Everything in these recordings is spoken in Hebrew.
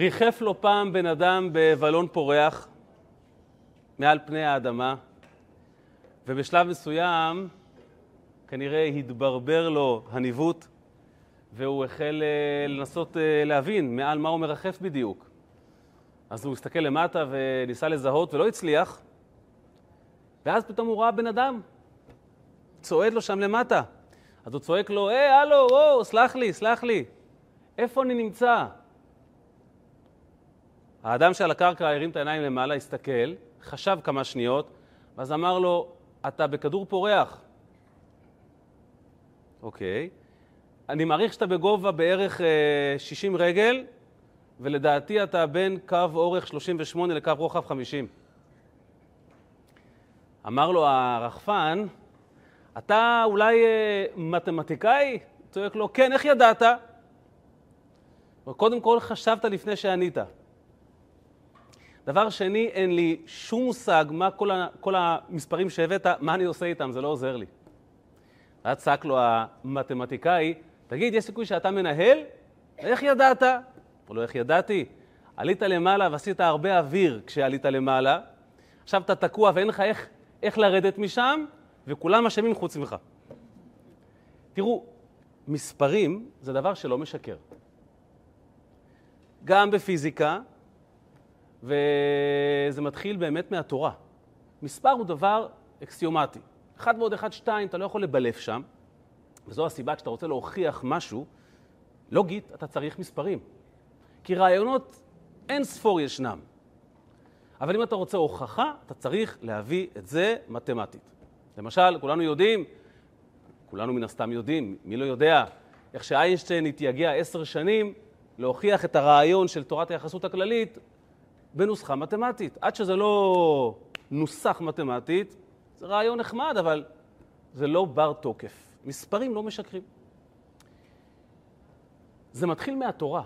ריחף לו פעם בן אדם בבלון פורח מעל פני האדמה, ובשלב מסוים כנראה התברבר לו הניווט, והוא החל אה, לנסות אה, להבין מעל מה הוא מרחף בדיוק. אז הוא הסתכל למטה וניסה לזהות ולא הצליח, ואז פתאום הוא ראה בן אדם צועד לו שם למטה. אז הוא צועק לו, היי, הלו, וואו, סלח לי, סלח לי, איפה אני נמצא? האדם שעל הקרקע הרים את העיניים למעלה, הסתכל, חשב כמה שניות, ואז אמר לו, אתה בכדור פורח. אוקיי. אני מעריך שאתה בגובה בערך 60 אה, רגל, ולדעתי אתה בין קו אורך 38 לקו רוחב 50. אמר לו הרחפן, אתה אולי אה, מתמטיקאי? צועק לו, כן, איך ידעת? קודם כל חשבת לפני שענית. דבר שני, אין לי שום מושג מה כל, ה, כל המספרים שהבאת, מה אני עושה איתם, זה לא עוזר לי. ואז צעק לו המתמטיקאי, תגיד, יש סיכוי שאתה מנהל? איך ידעת? אמר לו, איך ידעתי? עלית למעלה ועשית הרבה אוויר כשעלית למעלה, עכשיו אתה תקוע ואין לך איך, איך לרדת משם, וכולם אשמים חוץ ממך. תראו, מספרים זה דבר שלא משקר. גם בפיזיקה, וזה מתחיל באמת מהתורה. מספר הוא דבר אקסיומטי. אחד ועוד אחד, שתיים, אתה לא יכול לבלף שם, וזו הסיבה כשאתה רוצה להוכיח משהו, לוגית, אתה צריך מספרים. כי רעיונות אין ספור ישנם. אבל אם אתה רוצה הוכחה, אתה צריך להביא את זה מתמטית. למשל, כולנו יודעים, כולנו מן הסתם יודעים, מי לא יודע, איך שאיינשטיין התייגע עשר שנים להוכיח את הרעיון של תורת היחסות הכללית בנוסחה מתמטית. עד שזה לא נוסח מתמטית, זה רעיון נחמד, אבל זה לא בר תוקף. מספרים לא משקרים. זה מתחיל מהתורה.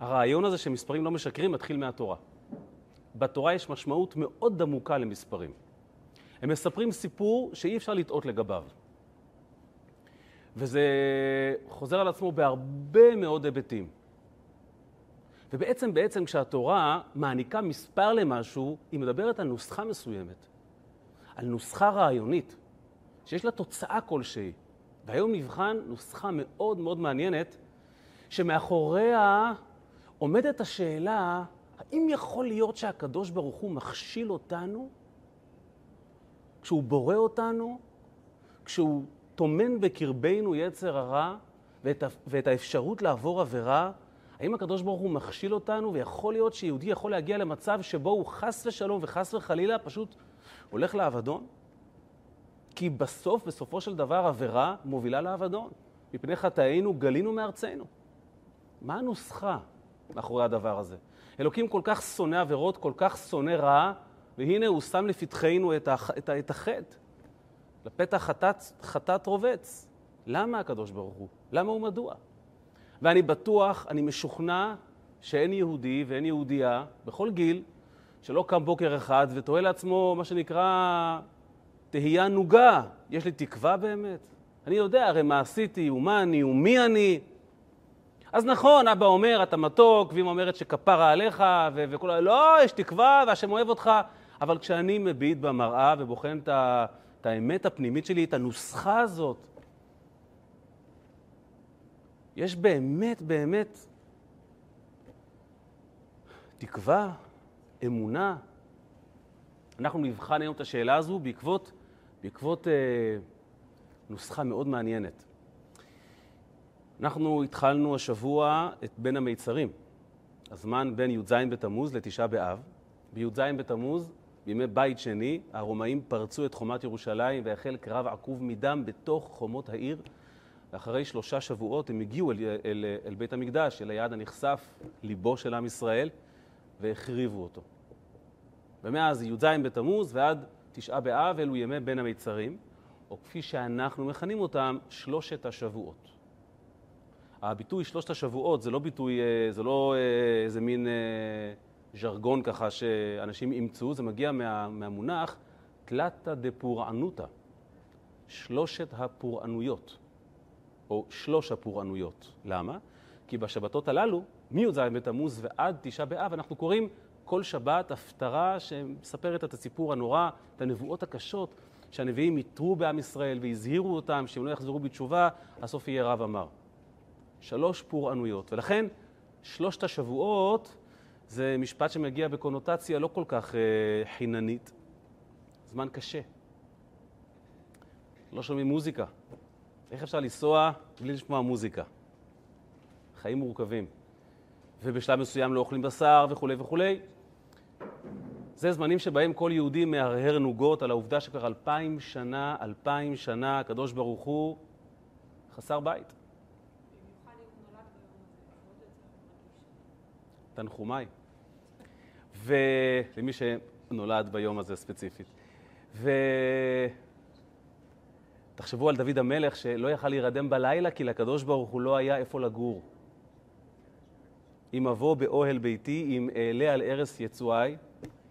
הרעיון הזה שמספרים לא משקרים מתחיל מהתורה. בתורה יש משמעות מאוד עמוקה למספרים. הם מספרים סיפור שאי אפשר לטעות לגביו. וזה חוזר על עצמו בהרבה מאוד היבטים. ובעצם, בעצם כשהתורה מעניקה מספר למשהו, היא מדברת על נוסחה מסוימת, על נוסחה רעיונית, שיש לה תוצאה כלשהי. והיום נבחן נוסחה מאוד מאוד מעניינת, שמאחוריה עומדת השאלה, האם יכול להיות שהקדוש ברוך הוא מכשיל אותנו כשהוא בורא אותנו, כשהוא טומן בקרבנו יצר הרע ואת, ואת האפשרות לעבור עבירה, האם הקדוש ברוך הוא מכשיל אותנו ויכול להיות שיהודי יכול להגיע למצב שבו הוא חס ושלום וחס וחלילה פשוט הולך לאבדון? כי בסוף, בסופו של דבר, עבירה מובילה לאבדון. מפני חטאינו גלינו מארצנו. מה הנוסחה מאחורי הדבר הזה? אלוקים כל כך שונא עבירות, כל כך שונא רעה, והנה הוא שם לפתחנו את, הח... את, את החטא. לפתח חטאת רובץ. למה הקדוש ברוך הוא? למה ומדוע? ואני בטוח, אני משוכנע שאין יהודי ואין יהודייה בכל גיל שלא קם בוקר אחד ותוהה לעצמו מה שנקרא תהייה נוגה. יש לי תקווה באמת? אני יודע הרי מה עשיתי ומה אני ומי אני. אז נכון, אבא אומר, אתה מתוק, ואמא אומרת שכפרה עליך, ו- וכל ה... לא, יש תקווה והשם אוהב אותך. אבל כשאני מביט במראה ובוחן את, ה- את האמת הפנימית שלי, את הנוסחה הזאת, יש באמת, באמת תקווה, אמונה. אנחנו נבחן היום את השאלה הזו בעקבות, בעקבות אה, נוסחה מאוד מעניינת. אנחנו התחלנו השבוע את בין המיצרים, הזמן בין י"ז בתמוז לתשעה באב. בי"ז בתמוז, בימי בית שני, הרומאים פרצו את חומת ירושלים והחל קרב עקוב מדם בתוך חומות העיר. ואחרי שלושה שבועות הם הגיעו אל, אל, אל, בית המקדש, אל היעד הנכסף, ליבו של עם ישראל, והחריבו אותו. ומאז י"ז בתמוז ועד תשעה באב אלו ימי בין המיצרים, או כפי שאנחנו מכנים אותם, שלושת השבועות. הביטוי שלושת השבועות זה לא ביטוי, אה, זה לא אה, איזה מין אה, ז'רגון ככה שאנשים אימצו, זה מגיע מה, מהמונח תלתא דפורענותא, שלושת הפורענויות. או שלוש הפורענויות. למה? כי בשבתות הללו, מי"ז בתמוז ועד תשעה באב, אנחנו קוראים כל שבת הפטרה שמספרת את הסיפור הנורא, את הנבואות הקשות, שהנביאים יתרו בעם ישראל והזהירו אותם שהם לא יחזרו בתשובה, הסוף יהיה רב אמר. שלוש פורענויות, ולכן שלושת השבועות זה משפט שמגיע בקונוטציה לא כל כך אה, חיננית. זמן קשה. לא שומעים מוזיקה. איך אפשר לנסוע בלי לשמוע מוזיקה? חיים מורכבים. ובשלב מסוים לא אוכלים בשר וכולי וכולי. זה זמנים שבהם כל יהודי מהרהר נוגות על העובדה שכבר אלפיים שנה, אלפיים שנה, הקדוש ברוך הוא חסר בית. תנחומיי. ולמי שנולד ביום הזה ספציפית. ותחשבו על דוד המלך שלא יכל להירדם בלילה כי לקדוש ברוך הוא לא היה איפה לגור. אם אבוא באוהל ביתי, אם אעלה על ערש יצואי,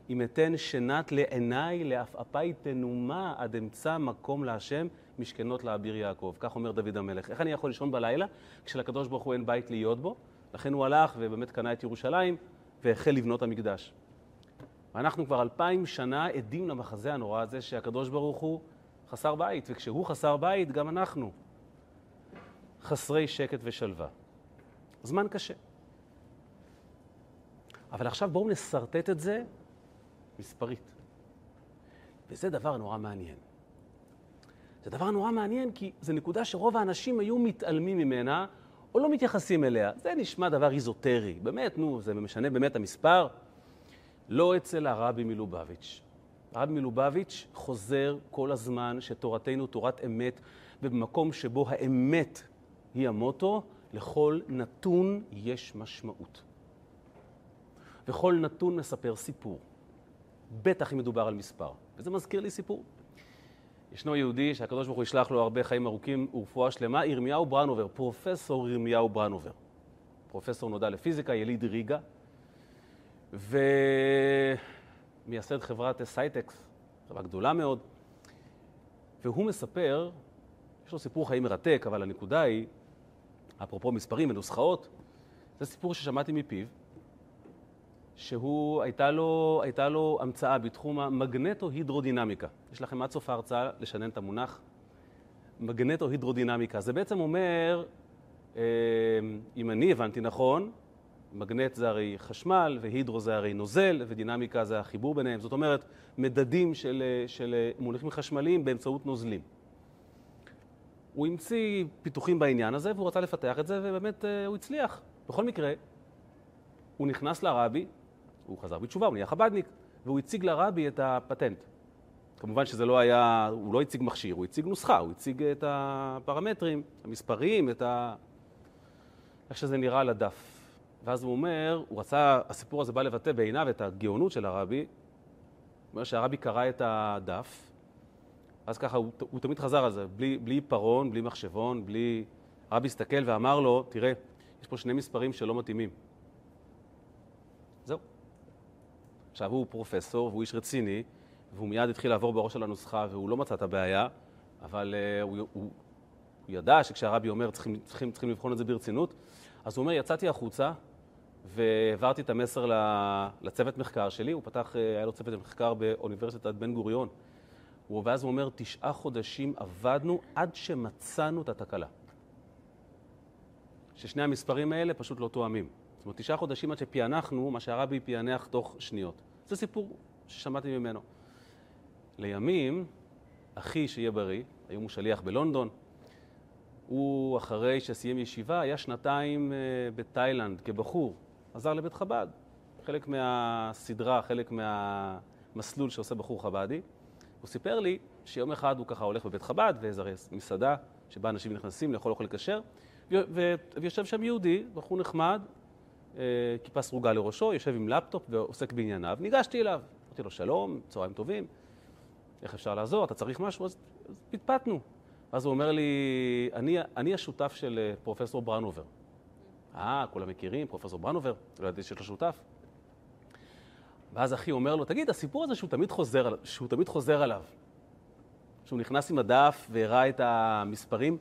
אם אתן שנת לעיניי, לעפעפי תנומה, עד אמצא מקום להשם, משכנות לאביר יעקב. כך אומר דוד המלך. איך אני יכול לישון בלילה כשלקדוש ברוך הוא אין בית להיות בו? לכן הוא הלך ובאמת קנה את ירושלים והחל לבנות המקדש. ואנחנו כבר אלפיים שנה עדים למחזה הנורא הזה שהקדוש ברוך הוא חסר בית, וכשהוא חסר בית, גם אנחנו חסרי שקט ושלווה. זמן קשה. אבל עכשיו בואו נסרטט את זה מספרית. וזה דבר נורא מעניין. זה דבר נורא מעניין כי זו נקודה שרוב האנשים היו מתעלמים ממנה או לא מתייחסים אליה. זה נשמע דבר איזוטרי. באמת, נו, זה משנה באמת המספר. לא אצל הרבי מלובביץ'. הרבי מלובביץ' חוזר כל הזמן שתורתנו תורת אמת, ובמקום שבו האמת היא המוטו, לכל נתון יש משמעות. וכל נתון מספר סיפור. בטח אם מדובר על מספר. וזה מזכיר לי סיפור. ישנו יהודי שהקדוש ברוך הוא ישלח לו הרבה חיים ארוכים ורפואה שלמה, ירמיהו ברנובר, פרופסור ירמיהו ברנובר. פרופסור נודע לפיזיקה, יליד ריגה, ומייסד חברת סייטקס, חברה גדולה מאוד. והוא מספר, יש לו סיפור חיים מרתק, אבל הנקודה היא, אפרופו מספרים ונוסחאות, זה סיפור ששמעתי מפיו, שהוא, הייתה לו, הייתה לו המצאה בתחום המגנטו-הידרודינמיקה. יש לכם עד סוף ההרצאה לשנן את המונח מגנטו-הידרודינמיקה. זה בעצם אומר, אה, אם אני הבנתי נכון, מגנט זה הרי חשמל, והידרו זה הרי נוזל, ודינמיקה זה החיבור ביניהם. זאת אומרת, מדדים של, של מוליכים חשמליים באמצעות נוזלים. הוא המציא פיתוחים בעניין הזה, והוא רצה לפתח את זה, ובאמת אה, הוא הצליח. בכל מקרה, הוא נכנס לרבי, הוא חזר בתשובה, הוא נהיה חב"דניק, והוא הציג לרבי את הפטנט. כמובן שזה לא היה, הוא לא הציג מכשיר, הוא הציג נוסחה, הוא הציג את הפרמטרים, המספריים, את ה... איך שזה נראה על הדף. ואז הוא אומר, הוא רצה, הסיפור הזה בא לבטא בעיניו את הגאונות של הרבי. הוא אומר שהרבי קרא את הדף, אז ככה, הוא, הוא תמיד חזר על זה, בלי, בלי פרון, בלי מחשבון, בלי... הרבי הסתכל ואמר לו, תראה, יש פה שני מספרים שלא מתאימים. זהו. עכשיו, הוא פרופסור והוא איש רציני, והוא מיד התחיל לעבור בראש על הנוסחה, והוא לא מצא את הבעיה, אבל uh, הוא, הוא, הוא ידע שכשהרבי אומר צריכים, צריכים, צריכים לבחון את זה ברצינות, אז הוא אומר, יצאתי החוצה והעברתי את המסר לצוות מחקר שלי, הוא פתח, אה, היה לו צוות מחקר באוניברסיטת בן גוריון, ואז הוא אומר, תשעה חודשים עבדנו עד שמצאנו את התקלה. ששני המספרים האלה פשוט לא תואמים. זאת אומרת, תשעה חודשים עד שפענחנו מה שהרבי פענח תוך שניות. זה סיפור ששמעתי ממנו. לימים, אחי, שיהיה בריא, היום הוא שליח בלונדון, הוא, אחרי שסיים ישיבה, היה שנתיים אה, בתאילנד כבחור, עזר לבית חב"ד. חלק מהסדרה, חלק מהמסלול שעושה בחור חב"די. הוא סיפר לי שיום אחד הוא ככה הולך בבית חב"ד, ואיזו מסעדה שבה אנשים נכנסים לאכול אוכל כשר, ויושב שם יהודי, בחור נחמד, אה, כיפה סרוגה לראשו, יושב עם לפטופ ועוסק בענייניו. ניגשתי אליו, אמרתי לו, שלום, צהריים טובים, איך אפשר לעזור, אתה צריך משהו? אז פטפטנו. ואז הוא אומר לי, אני, אני השותף של אה, פרופסור ברנובר. אה, כולם מכירים, פרופסור ברנובר, לא ידעתי שיש לו שותף. ואז אחי אומר לו, תגיד, הסיפור הזה שהוא תמיד חוזר, שהוא תמיד חוזר עליו, שהוא נכנס עם הדף והראה את המספרים,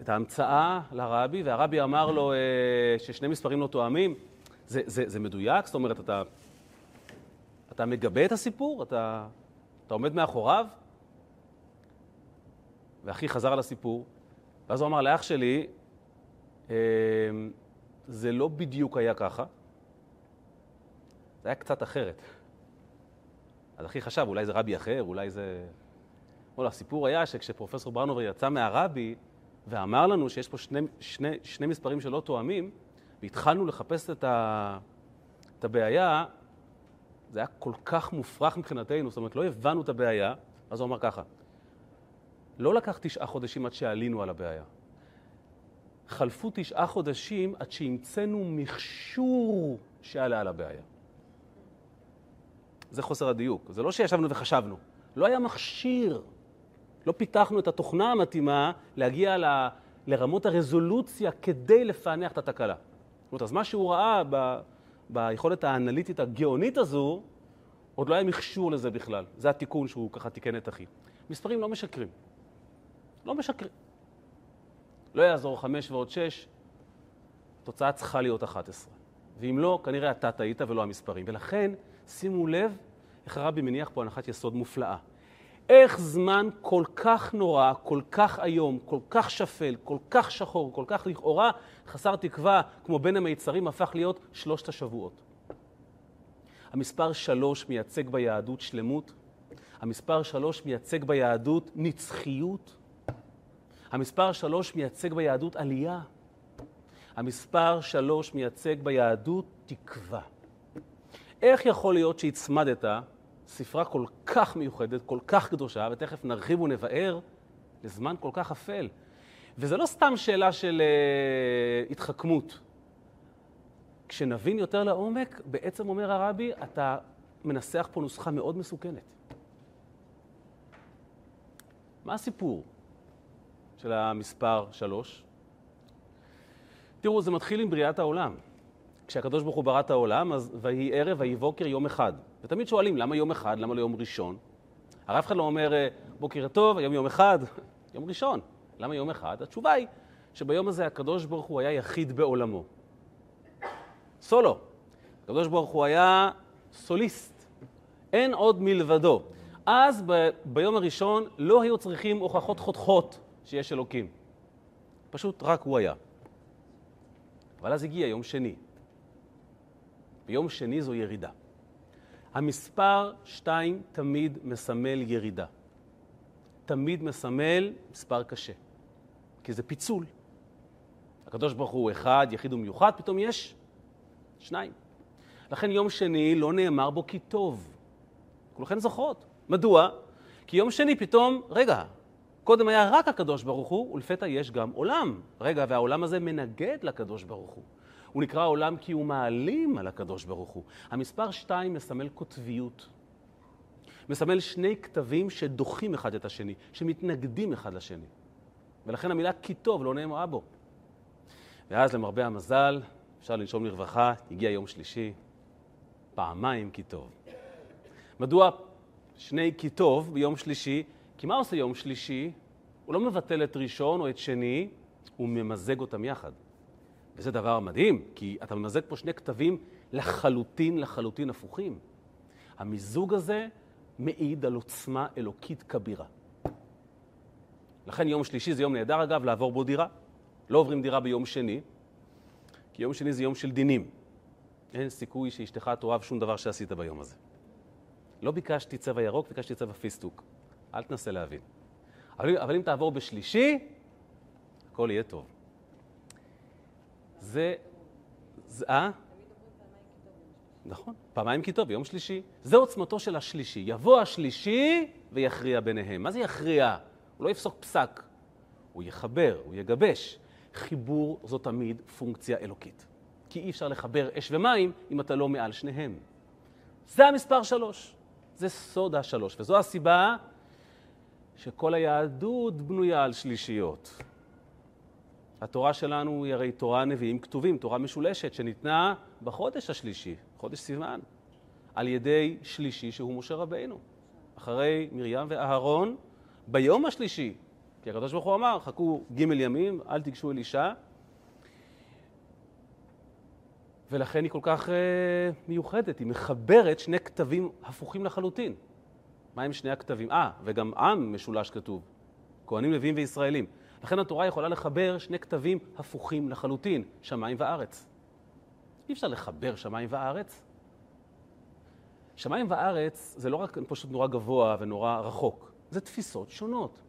את ההמצאה לרבי, והרבי אמר לו אה, ששני מספרים לא תואמים. זה, זה, זה מדויק? זאת אומרת, אתה, אתה מגבה את הסיפור? אתה, אתה עומד מאחוריו? ואחי חזר על הסיפור, ואז הוא אמר לאח שלי, זה לא בדיוק היה ככה, זה היה קצת אחרת. אז אחי חשב, אולי זה רבי אחר, אולי זה... לא, הסיפור היה שכשפרופסור ברנובר יצא מהרבי ואמר לנו שיש פה שני, שני, שני מספרים שלא תואמים, והתחלנו לחפש את, ה, את הבעיה, זה היה כל כך מופרך מבחינתנו, זאת אומרת, לא הבנו את הבעיה, אז הוא אמר ככה, לא לקח תשעה חודשים עד שעלינו על הבעיה. חלפו תשעה חודשים עד שהמצאנו מכשור שעלה על הבעיה. זה חוסר הדיוק. זה לא שישבנו וחשבנו. לא היה מכשיר. לא פיתחנו את התוכנה המתאימה להגיע ל, לרמות הרזולוציה כדי לפענח את התקלה. זאת אומרת, אז מה שהוא ראה ב, ביכולת האנליטית הגאונית הזו, עוד לא היה מכשור לזה בכלל. זה התיקון שהוא ככה תיקן את אחי. מספרים לא משקרים. לא משקרים. לא יעזור חמש ועוד שש, התוצאה צריכה להיות 11. ואם לא, כנראה אתה טעית ולא המספרים. ולכן, שימו לב איך הרבי מניח פה הנחת יסוד מופלאה. איך זמן כל כך נורא, כל כך איום, כל כך שפל, כל כך שחור, כל כך לכאורה חסר תקווה, כמו בין המיצרים, הפך להיות שלושת השבועות. המספר שלוש מייצג ביהדות שלמות, המספר שלוש מייצג ביהדות נצחיות, המספר שלוש מייצג ביהדות עלייה, המספר שלוש מייצג ביהדות תקווה. איך יכול להיות שהצמדת ספרה כל כך מיוחדת, כל כך קדושה, ותכף נרחיב ונבאר, לזמן כל כך אפל? וזה לא סתם שאלה של uh, התחכמות. כשנבין יותר לעומק, בעצם אומר הרבי, אתה מנסח פה נוסחה מאוד מסוכנת. מה הסיפור של המספר שלוש? תראו, זה מתחיל עם בריאת העולם. כשהקדוש ברוך הוא ברא את העולם, אז ויהי ערב ויהי בוקר יום אחד. ותמיד שואלים, למה יום אחד? למה לא יום ראשון? הרי אף אחד לא אומר, אה, בוקר טוב, היום יום אחד, יום ראשון. למה יום אחד? התשובה היא שביום הזה הקדוש ברוך הוא היה יחיד בעולמו. סולו. הקדוש ברוך הוא היה סוליסט. אין עוד מלבדו. אז ב- ביום הראשון לא היו צריכים הוכחות חותכות שיש אלוקים. פשוט רק הוא היה. אבל אז הגיע יום שני. ויום שני זו ירידה. המספר שתיים תמיד מסמל ירידה. תמיד מסמל מספר קשה. כי זה פיצול. הקדוש ברוך הוא אחד, יחיד ומיוחד, פתאום יש שניים. לכן יום שני לא נאמר בו כי טוב. כולכן זוכרות. מדוע? כי יום שני פתאום, רגע, קודם היה רק הקדוש ברוך הוא, ולפתע יש גם עולם. רגע, והעולם הזה מנגד לקדוש ברוך הוא. הוא נקרא עולם כי הוא מעלים על הקדוש ברוך הוא. המספר שתיים מסמל קוטביות. מסמל שני כתבים שדוחים אחד את השני, שמתנגדים אחד לשני. ולכן המילה כי טוב לא נאמרה בו. ואז למרבה המזל, אפשר לנשום לרווחה, הגיע יום שלישי, פעמיים כי טוב. מדוע שני כי טוב ביום שלישי? כי מה עושה יום שלישי? הוא לא מבטל את ראשון או את שני, הוא ממזג אותם יחד. וזה דבר מדהים, כי אתה ממזג פה שני כתבים לחלוטין לחלוטין הפוכים. המיזוג הזה מעיד על עוצמה אלוקית כבירה. לכן יום שלישי זה יום נהדר, אגב, לעבור בו דירה. לא עוברים דירה ביום שני, כי יום שני זה יום של דינים. אין סיכוי שאשתך תאהב שום דבר שעשית ביום הזה. לא ביקשתי צבע ירוק, ביקשתי צבע פיסטוק. אל תנסה להבין. אבל, אבל אם תעבור בשלישי, הכל יהיה טוב. זה... זה אה? נכון, פעמיים כי טוב, ביום שלישי. זה עוצמתו של השלישי. יבוא השלישי ויכריע ביניהם. מה זה יכריע? הוא לא יפסוק פסק, הוא יחבר, הוא יגבש. חיבור זו תמיד פונקציה אלוקית. כי אי אפשר לחבר אש ומים אם אתה לא מעל שניהם. זה המספר שלוש. זה סוד השלוש, וזו הסיבה שכל היהדות בנויה על שלישיות. התורה שלנו היא הרי תורה נביאים כתובים, תורה משולשת, שניתנה בחודש השלישי, חודש סיוון, על ידי שלישי שהוא משה רבינו. אחרי מרים ואהרון, ביום השלישי כי הקדוש ברוך הוא אמר, חכו ג' ימים, אל תיגשו אל אישה. ולכן היא כל כך uh, מיוחדת, היא מחברת שני כתבים הפוכים לחלוטין. מה הם שני הכתבים? אה, וגם עם משולש כתוב, כהנים, לוויים וישראלים. לכן התורה יכולה לחבר שני כתבים הפוכים לחלוטין, שמיים וארץ. אי אפשר לחבר שמיים וארץ. שמיים וארץ זה לא רק פשוט נורא גבוה ונורא רחוק, זה תפיסות שונות.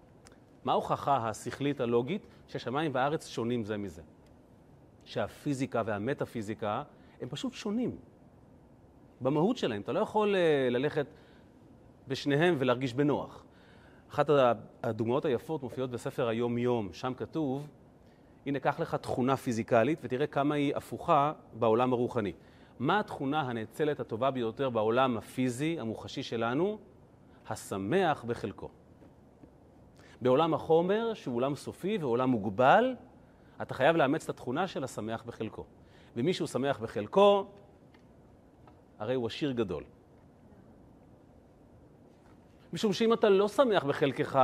מה ההוכחה השכלית הלוגית ששמיים וארץ שונים זה מזה? שהפיזיקה והמטאפיזיקה הם פשוט שונים. במהות שלהם. אתה לא יכול אה, ללכת בשניהם ולהרגיש בנוח. אחת הדוגמאות היפות מופיעות בספר היום-יום, שם כתוב, הנה, קח לך תכונה פיזיקלית ותראה כמה היא הפוכה בעולם הרוחני. מה התכונה הנאצלת הטובה ביותר בעולם הפיזי, המוחשי שלנו? השמח בחלקו. בעולם החומר, שהוא עולם סופי ועולם מוגבל, אתה חייב לאמץ את התכונה של השמח בחלקו. ומי שהוא שמח בחלקו, הרי הוא עשיר גדול. משום שאם אתה לא שמח בחלקך,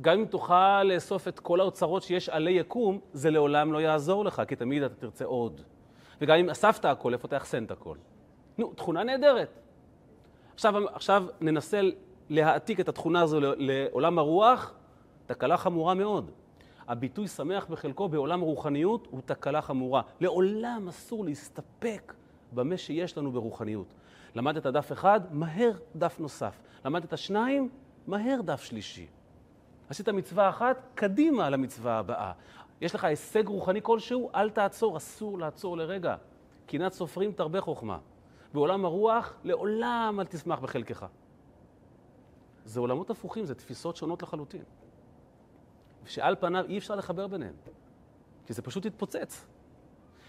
גם אם תוכל לאסוף את כל האוצרות שיש עלי יקום, זה לעולם לא יעזור לך, כי תמיד אתה תרצה עוד. וגם אם אספת הכל, איפה תאחסן את הכל? נו, תכונה נהדרת. עכשיו, עכשיו ננסה להעתיק את התכונה הזו לעולם הרוח, תקלה חמורה מאוד. הביטוי שמח בחלקו בעולם רוחניות הוא תקלה חמורה. לעולם אסור להסתפק במה שיש לנו ברוחניות. למדת דף אחד, מהר דף נוסף. למדת שניים, מהר דף שלישי. עשית מצווה אחת, קדימה למצווה הבאה. יש לך הישג רוחני כלשהו, אל תעצור, אסור לעצור לרגע. קנאת סופרים תרבה חוכמה. בעולם הרוח, לעולם אל תשמח בחלקך. זה עולמות הפוכים, זה תפיסות שונות לחלוטין. שעל פניו אי אפשר לחבר ביניהם, כי זה פשוט התפוצץ.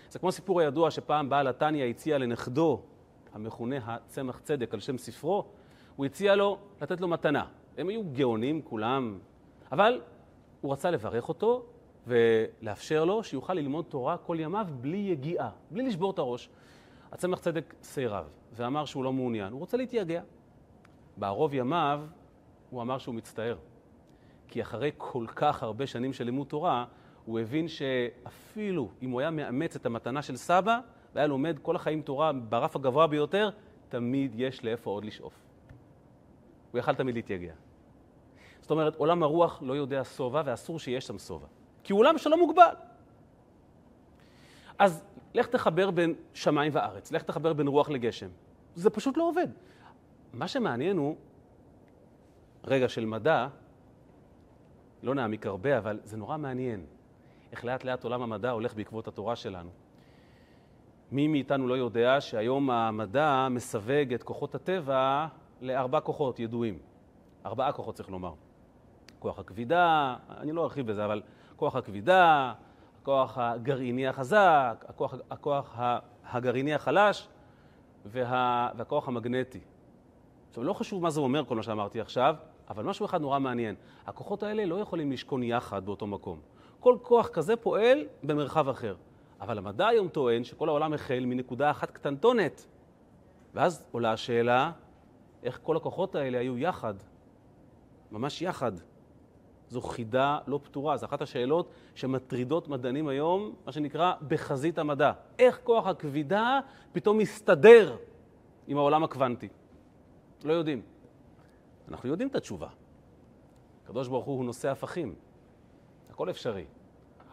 זה כמו הסיפור הידוע שפעם בעל התניא הציע לנכדו, המכונה הצמח צדק על שם ספרו, הוא הציע לו לתת לו מתנה. הם היו גאונים כולם, אבל הוא רצה לברך אותו ולאפשר לו שיוכל ללמוד תורה כל ימיו בלי יגיעה, בלי לשבור את הראש. הצמח צדק סירב ואמר שהוא לא מעוניין, הוא רוצה להתייגע. בערוב ימיו הוא אמר שהוא מצטער. כי אחרי כל כך הרבה שנים של לימוד תורה, הוא הבין שאפילו אם הוא היה מאמץ את המתנה של סבא, והיה לומד כל החיים תורה ברף הגבוה ביותר, תמיד יש לאיפה עוד לשאוף. הוא יכל תמיד להתייגע. זאת אומרת, עולם הרוח לא יודע שובע, ואסור שיש שם שובע. כי הוא עולם שלא מוגבל. אז לך תחבר בין שמיים וארץ, לך תחבר בין רוח לגשם. זה פשוט לא עובד. מה שמעניין הוא רגע של מדע, לא נעמיק הרבה, אבל זה נורא מעניין איך לאט לאט עולם המדע הולך בעקבות התורה שלנו. מי מאיתנו לא יודע שהיום המדע מסווג את כוחות הטבע לארבע כוחות ידועים. ארבעה כוחות צריך לומר. כוח הכבידה, אני לא ארחיב בזה, אבל כוח הכבידה, הכוח הגרעיני החזק, הכוח, הכוח הגרעיני החלש וה, והכוח המגנטי. עכשיו, לא חשוב מה זה אומר כל מה שאמרתי עכשיו, אבל משהו אחד נורא מעניין, הכוחות האלה לא יכולים לשכון יחד באותו מקום. כל כוח כזה פועל במרחב אחר. אבל המדע היום טוען שכל העולם החל מנקודה אחת קטנטונת. ואז עולה השאלה, איך כל הכוחות האלה היו יחד, ממש יחד. זו חידה לא פתורה, זו אחת השאלות שמטרידות מדענים היום, מה שנקרא בחזית המדע. איך כוח הכבידה פתאום מסתדר עם העולם הקוונטי? לא יודעים. אנחנו יודעים את התשובה. הקדוש ברוך הוא הוא נושא הפכים. הכל אפשרי.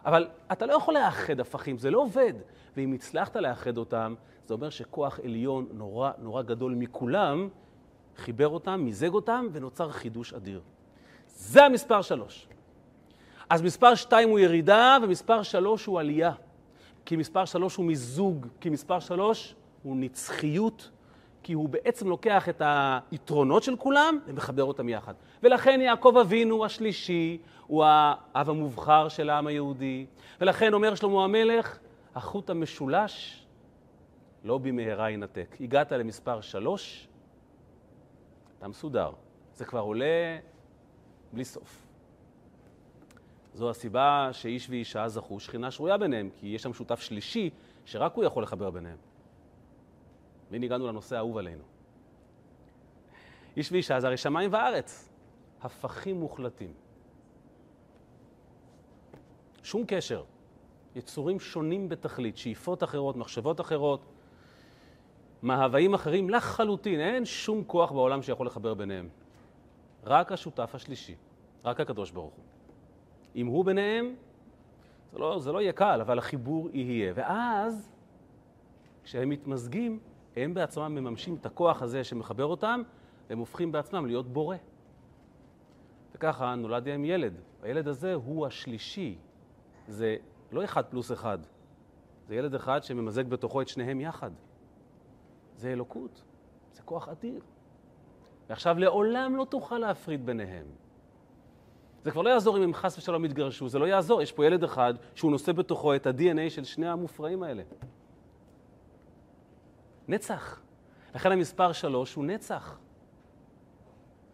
אבל אתה לא יכול לאחד הפכים, זה לא עובד. ואם הצלחת לאחד אותם, זה אומר שכוח עליון נורא נורא גדול מכולם חיבר אותם, מיזג אותם, ונוצר חידוש אדיר. זה המספר שלוש. אז מספר שתיים הוא ירידה, ומספר שלוש הוא עלייה. כי מספר שלוש הוא מיזוג, כי מספר שלוש הוא נצחיות, כי הוא בעצם לוקח את היתרונות של כולם ומחבר אותם יחד. ולכן יעקב אבינו השלישי הוא האב המובחר של העם היהודי. ולכן אומר שלמה המלך, החוט המשולש לא במהרה ינתק. הגעת למספר שלוש, אתה מסודר. זה כבר עולה בלי סוף. זו הסיבה שאיש ואישה זכו שכינה שרויה ביניהם, כי יש שם שותף שלישי שרק הוא יכול לחבר ביניהם. והנה הגענו לנושא האהוב עלינו. איש ואישה זה הרי שמיים וארץ, הפכים מוחלטים. שום קשר. יצורים שונים בתכלית, שאיפות אחרות, מחשבות אחרות, מהוואים אחרים לחלוטין. אין שום כוח בעולם שיכול לחבר ביניהם. רק השותף השלישי, רק הקדוש ברוך הוא. אם הוא ביניהם, זה לא, זה לא יהיה קל, אבל החיבור יהיה. ואז, כשהם מתמזגים, הם בעצמם מממשים את הכוח הזה שמחבר אותם, והם הופכים בעצמם להיות בורא. וככה נולד להם ילד. הילד הזה הוא השלישי. זה לא אחד פלוס אחד. זה ילד אחד שממזג בתוכו את שניהם יחד. זה אלוקות. זה כוח אדיר. ועכשיו לעולם לא תוכל להפריד ביניהם. זה כבר לא יעזור אם הם חס ושלום יתגרשו, זה לא יעזור. יש פה ילד אחד שהוא נושא בתוכו את ה-DNA של שני המופרעים האלה. נצח. לכן המספר שלוש הוא נצח.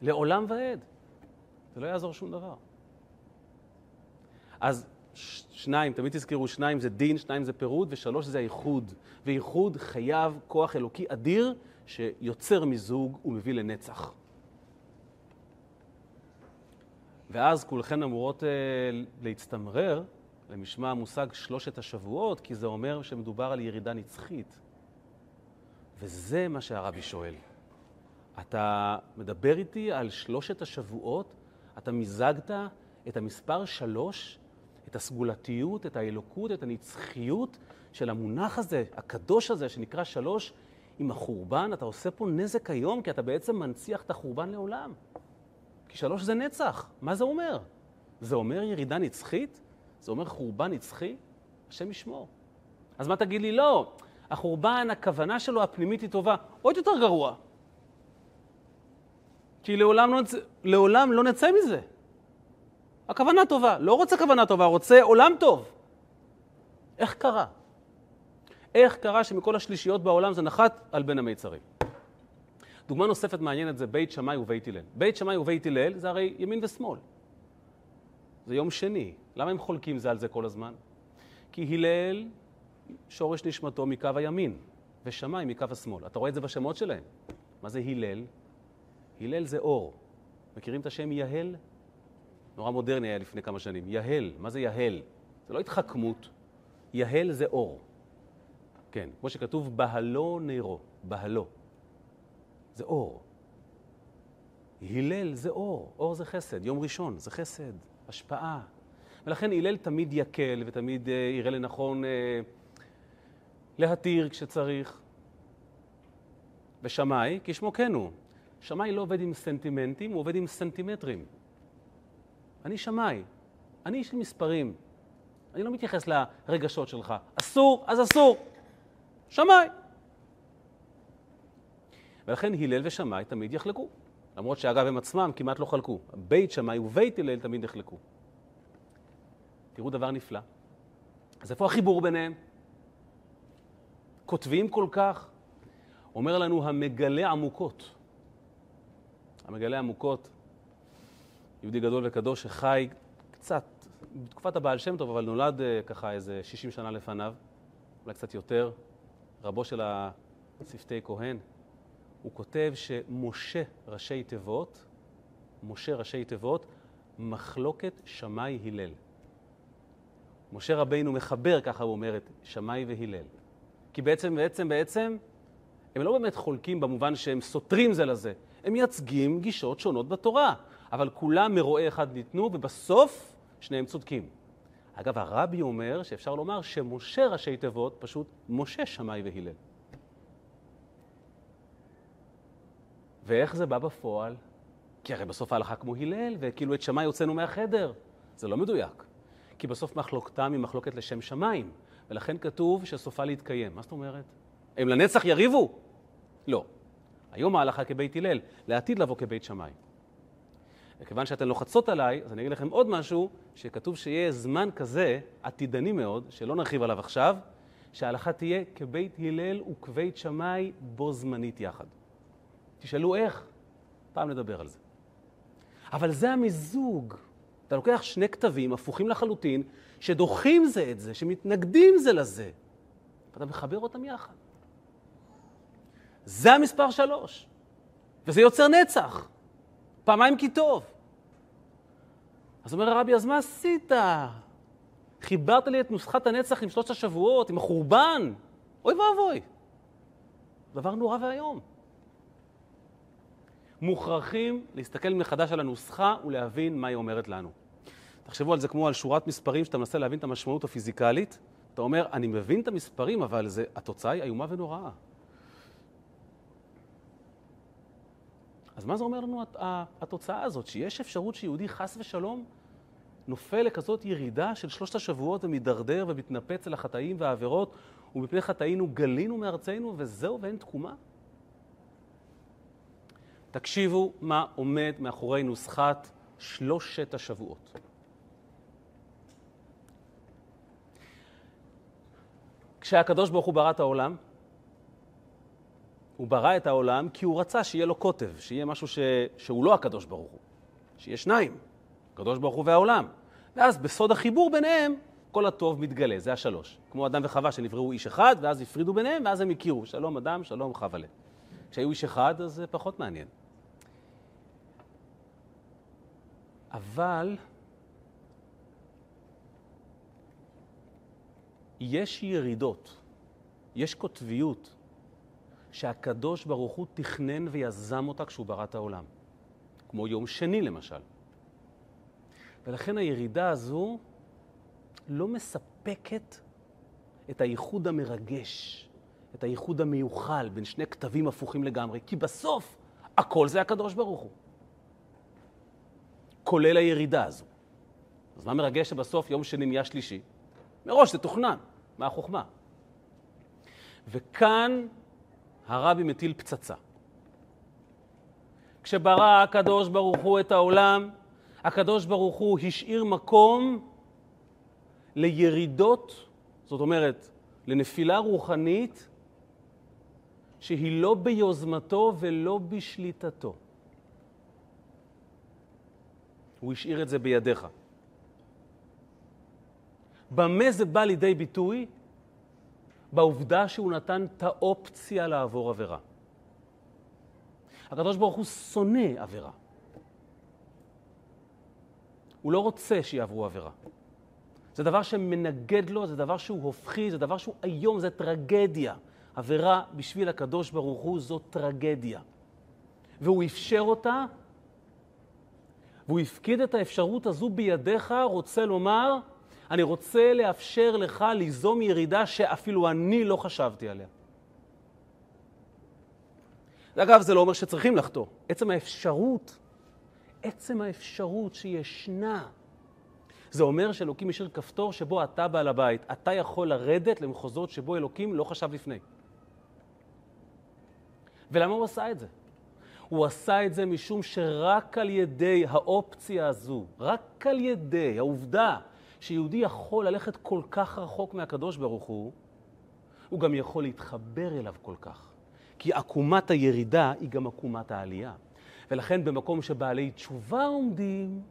לעולם ועד. זה לא יעזור שום דבר. אז שניים, תמיד תזכרו, שניים זה דין, שניים זה פירוד, ושלוש זה האיחוד. ואיחוד חייב כוח אלוקי אדיר שיוצר מזוג ומביא לנצח. ואז כולכן אמורות uh, להצטמרר למשמע המושג שלושת השבועות, כי זה אומר שמדובר על ירידה נצחית. וזה מה שהרבי שואל. אתה מדבר איתי על שלושת השבועות, אתה מיזגת את המספר שלוש, את הסגולתיות, את האלוקות, את הנצחיות של המונח הזה, הקדוש הזה, שנקרא שלוש, עם החורבן. אתה עושה פה נזק היום, כי אתה בעצם מנציח את החורבן לעולם. כי שלוש זה נצח. מה זה אומר? זה אומר ירידה נצחית? זה אומר חורבן נצחי? השם ישמור. אז מה תגיד לי? לא, החורבן, הכוונה שלו הפנימית היא טובה. עוד יותר גרוע. כי לעולם לא, נצא, לעולם לא נצא מזה. הכוונה טובה. לא רוצה כוונה טובה, רוצה עולם טוב. איך קרה? איך קרה שמכל השלישיות בעולם זה נחת על בין המיצרים? דוגמה נוספת מעניינת זה בית שמאי ובית הלל. בית שמאי ובית הלל זה הרי ימין ושמאל. זה יום שני. למה הם חולקים זה על זה כל הזמן? כי הלל, שורש נשמתו מקו הימין, ושמאי מקו השמאל. אתה רואה את זה בשמות שלהם. מה זה הלל? הלל זה אור. מכירים את השם יהל? נורא מודרני היה לפני כמה שנים. יהל, מה זה יהל? זה לא התחכמות. יהל זה אור. כן, כמו שכתוב, בהלו נרו, בהלו. זה אור. הלל זה אור, אור זה חסד, יום ראשון זה חסד, השפעה. ולכן הלל תמיד יקל ותמיד uh, יראה לנכון uh, להתיר כשצריך. ושמאי, כשמו כן הוא. שמאי לא עובד עם סנטימנטים, הוא עובד עם סנטימטרים. אני שמאי, אני איש של מספרים. אני לא מתייחס לרגשות שלך. אסור, אז אסור. שמאי. ולכן הלל ושמאי תמיד יחלקו. למרות שאגב הם עצמם כמעט לא חלקו. בית שמאי ובית הלל תמיד יחלקו. תראו דבר נפלא. אז איפה החיבור ביניהם? כותבים כל כך, אומר לנו המגלה עמוקות. המגלה עמוקות, יהודי גדול וקדוש שחי קצת, בתקופת הבעל שם טוב, אבל נולד uh, ככה איזה 60 שנה לפניו, אולי קצת יותר, רבו של השפתי כהן. הוא כותב שמשה ראשי תיבות, משה ראשי תיבות, מחלוקת שמאי הלל. משה רבינו מחבר, ככה הוא אומר, את שמאי והלל. כי בעצם, בעצם, בעצם, הם לא באמת חולקים במובן שהם סותרים זה לזה. הם מייצגים גישות שונות בתורה, אבל כולם מרועה אחד ניתנו, ובסוף שניהם צודקים. אגב, הרבי אומר שאפשר לומר שמשה ראשי תיבות, פשוט משה שמאי והלל. ואיך זה בא בפועל? כי הרי בסוף ההלכה כמו הלל, וכאילו את שמאי הוצאנו מהחדר. זה לא מדויק. כי בסוף מחלוקתם היא מחלוקת לשם שמיים, ולכן כתוב שסופה להתקיים. מה זאת אומרת? הם לנצח יריבו? לא. היום ההלכה כבית הלל, לעתיד לבוא כבית שמאי. וכיוון שאתן לוחצות עליי, אז אני אגיד לכם עוד משהו, שכתוב שיהיה זמן כזה, עתידני מאוד, שלא נרחיב עליו עכשיו, שההלכה תהיה כבית הלל וכבית שמאי בו זמנית יחד. תשאלו איך, פעם נדבר על זה. אבל זה המיזוג. אתה לוקח שני כתבים הפוכים לחלוטין, שדוחים זה את זה, שמתנגדים זה לזה, ואתה מחבר אותם יחד. זה המספר שלוש, וזה יוצר נצח. פעמיים כי טוב. אז אומר הרבי, אז מה עשית? חיברת לי את נוסחת הנצח עם שלושת השבועות, עם החורבן. אוי ואבוי. דבר נורא ואיום. מוכרחים להסתכל מחדש על הנוסחה ולהבין מה היא אומרת לנו. תחשבו על זה כמו על שורת מספרים שאתה מנסה להבין את המשמעות הפיזיקלית. אתה אומר, אני מבין את המספרים, אבל זה, התוצאה היא איומה ונוראה. אז מה זה אומר לנו התוצאה הזאת? שיש אפשרות שיהודי חס ושלום נופל לכזאת ירידה של שלושת השבועות ומידרדר ומתנפץ אל החטאים והעבירות, ומפני חטאינו גלינו מארצנו, וזהו ואין תקומה? תקשיבו מה עומד מאחורי נוסחת שלושת השבועות. כשהקדוש ברוך הוא ברא את העולם, הוא ברא את העולם כי הוא רצה שיהיה לו קוטב, שיהיה משהו ש... שהוא לא הקדוש ברוך הוא, שיהיה שניים, הקדוש ברוך הוא והעולם. ואז בסוד החיבור ביניהם, כל הטוב מתגלה, זה השלוש. כמו אדם וחווה שנבראו איש אחד, ואז הפרידו ביניהם, ואז הם הכירו, שלום אדם, שלום ל. כשהיו איש אחד, אז זה פחות מעניין. אבל יש ירידות, יש קוטביות, שהקדוש ברוך הוא תכנן ויזם אותה כשהוא ברא את העולם. כמו יום שני למשל. ולכן הירידה הזו לא מספקת את הייחוד המרגש, את הייחוד המיוחל בין שני כתבים הפוכים לגמרי, כי בסוף הכל זה הקדוש ברוך הוא. כולל הירידה הזו. אז מה מרגש שבסוף יום שני נהיה שלישי? מראש זה תוכנן, מה החוכמה? וכאן הרבי מטיל פצצה. כשברא הקדוש ברוך הוא את העולם, הקדוש ברוך הוא השאיר מקום לירידות, זאת אומרת, לנפילה רוחנית שהיא לא ביוזמתו ולא בשליטתו. הוא השאיר את זה בידיך. במה זה בא לידי ביטוי? בעובדה שהוא נתן את האופציה לעבור עבירה. הקדוש ברוך הוא שונא עבירה. הוא לא רוצה שיעברו עבירה. זה דבר שמנגד לו, זה דבר שהוא הופכי, זה דבר שהוא איום, זה טרגדיה. עבירה בשביל הקדוש ברוך הוא זו טרגדיה. והוא אפשר אותה, והוא הפקיד את האפשרות הזו בידיך, רוצה לומר, אני רוצה לאפשר לך ליזום ירידה שאפילו אני לא חשבתי עליה. אגב, זה לא אומר שצריכים לחטוא. עצם האפשרות, עצם האפשרות שישנה, זה אומר שאלוקים השאיר כפתור שבו אתה בעל הבית. אתה יכול לרדת למחוזות שבו אלוקים לא חשב לפני. ולמה הוא עשה את זה? הוא עשה את זה משום שרק על ידי האופציה הזו, רק על ידי העובדה שיהודי יכול ללכת כל כך רחוק מהקדוש ברוך הוא, הוא גם יכול להתחבר אליו כל כך. כי עקומת הירידה היא גם עקומת העלייה. ולכן במקום שבעלי תשובה עומדים,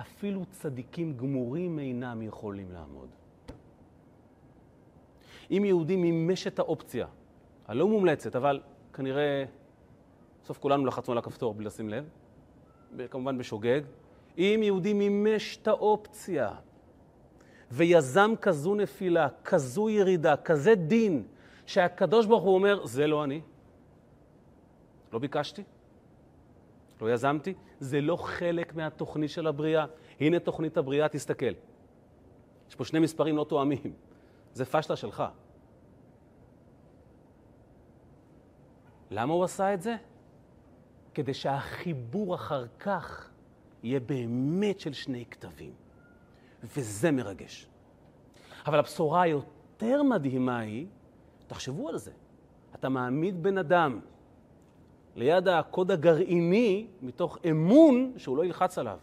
אפילו צדיקים גמורים אינם יכולים לעמוד. אם יהודי מימש את האופציה, הלא מומלצת, אבל כנראה, בסוף כולנו לחצנו על הכפתור בלי לשים לב, כמובן בשוגג, אם יהודי מימש את האופציה ויזם כזו נפילה, כזו ירידה, כזה דין, שהקדוש ברוך הוא אומר, זה לא אני, לא ביקשתי, לא יזמתי, זה לא חלק מהתוכנית של הבריאה. הנה תוכנית הבריאה, תסתכל. יש פה שני מספרים לא תואמים, זה פשלה שלך. למה הוא עשה את זה? כדי שהחיבור אחר כך יהיה באמת של שני כתבים. וזה מרגש. אבל הבשורה היותר מדהימה היא, תחשבו על זה, אתה מעמיד בן אדם ליד הקוד הגרעיני מתוך אמון שהוא לא ילחץ עליו,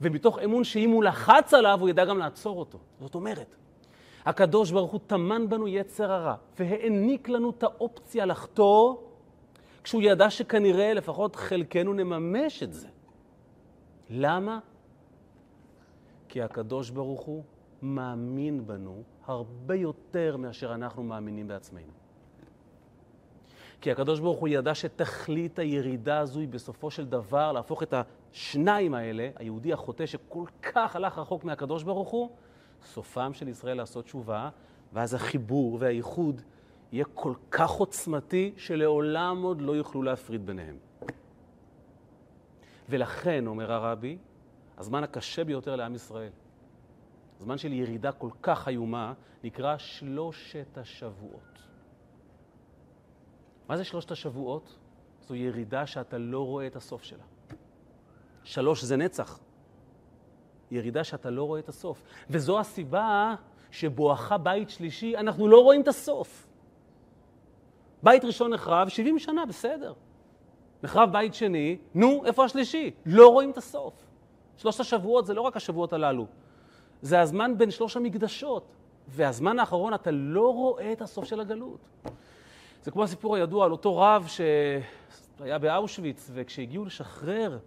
ומתוך אמון שאם הוא לחץ עליו הוא ידע גם לעצור אותו. זאת אומרת, הקדוש ברוך הוא טמן בנו יצר הרע, והעניק לנו את האופציה לחטוא, כשהוא ידע שכנראה לפחות חלקנו נממש את זה. למה? כי הקדוש ברוך הוא מאמין בנו הרבה יותר מאשר אנחנו מאמינים בעצמנו. כי הקדוש ברוך הוא ידע שתכלית הירידה הזו היא בסופו של דבר להפוך את השניים האלה, היהודי החוטא שכל כך הלך רחוק מהקדוש ברוך הוא, סופם של ישראל לעשות תשובה, ואז החיבור והאיחוד יהיה כל כך עוצמתי, שלעולם עוד לא יוכלו להפריד ביניהם. ולכן, אומר הרבי, הזמן הקשה ביותר לעם ישראל, זמן של ירידה כל כך איומה, נקרא שלושת השבועות. מה זה שלושת השבועות? זו ירידה שאתה לא רואה את הסוף שלה. שלוש זה נצח. ירידה שאתה לא רואה את הסוף. וזו הסיבה שבואכה בית שלישי, אנחנו לא רואים את הסוף. בית ראשון נחרב, 70 שנה, בסדר. נחרב בית שני, נו, איפה השלישי? לא רואים את הסוף. שלושת השבועות זה לא רק השבועות הללו, זה הזמן בין שלוש המקדשות. והזמן האחרון אתה לא רואה את הסוף של הגלות. זה כמו הסיפור הידוע על אותו רב שהיה באושוויץ, וכשהגיעו לשחרר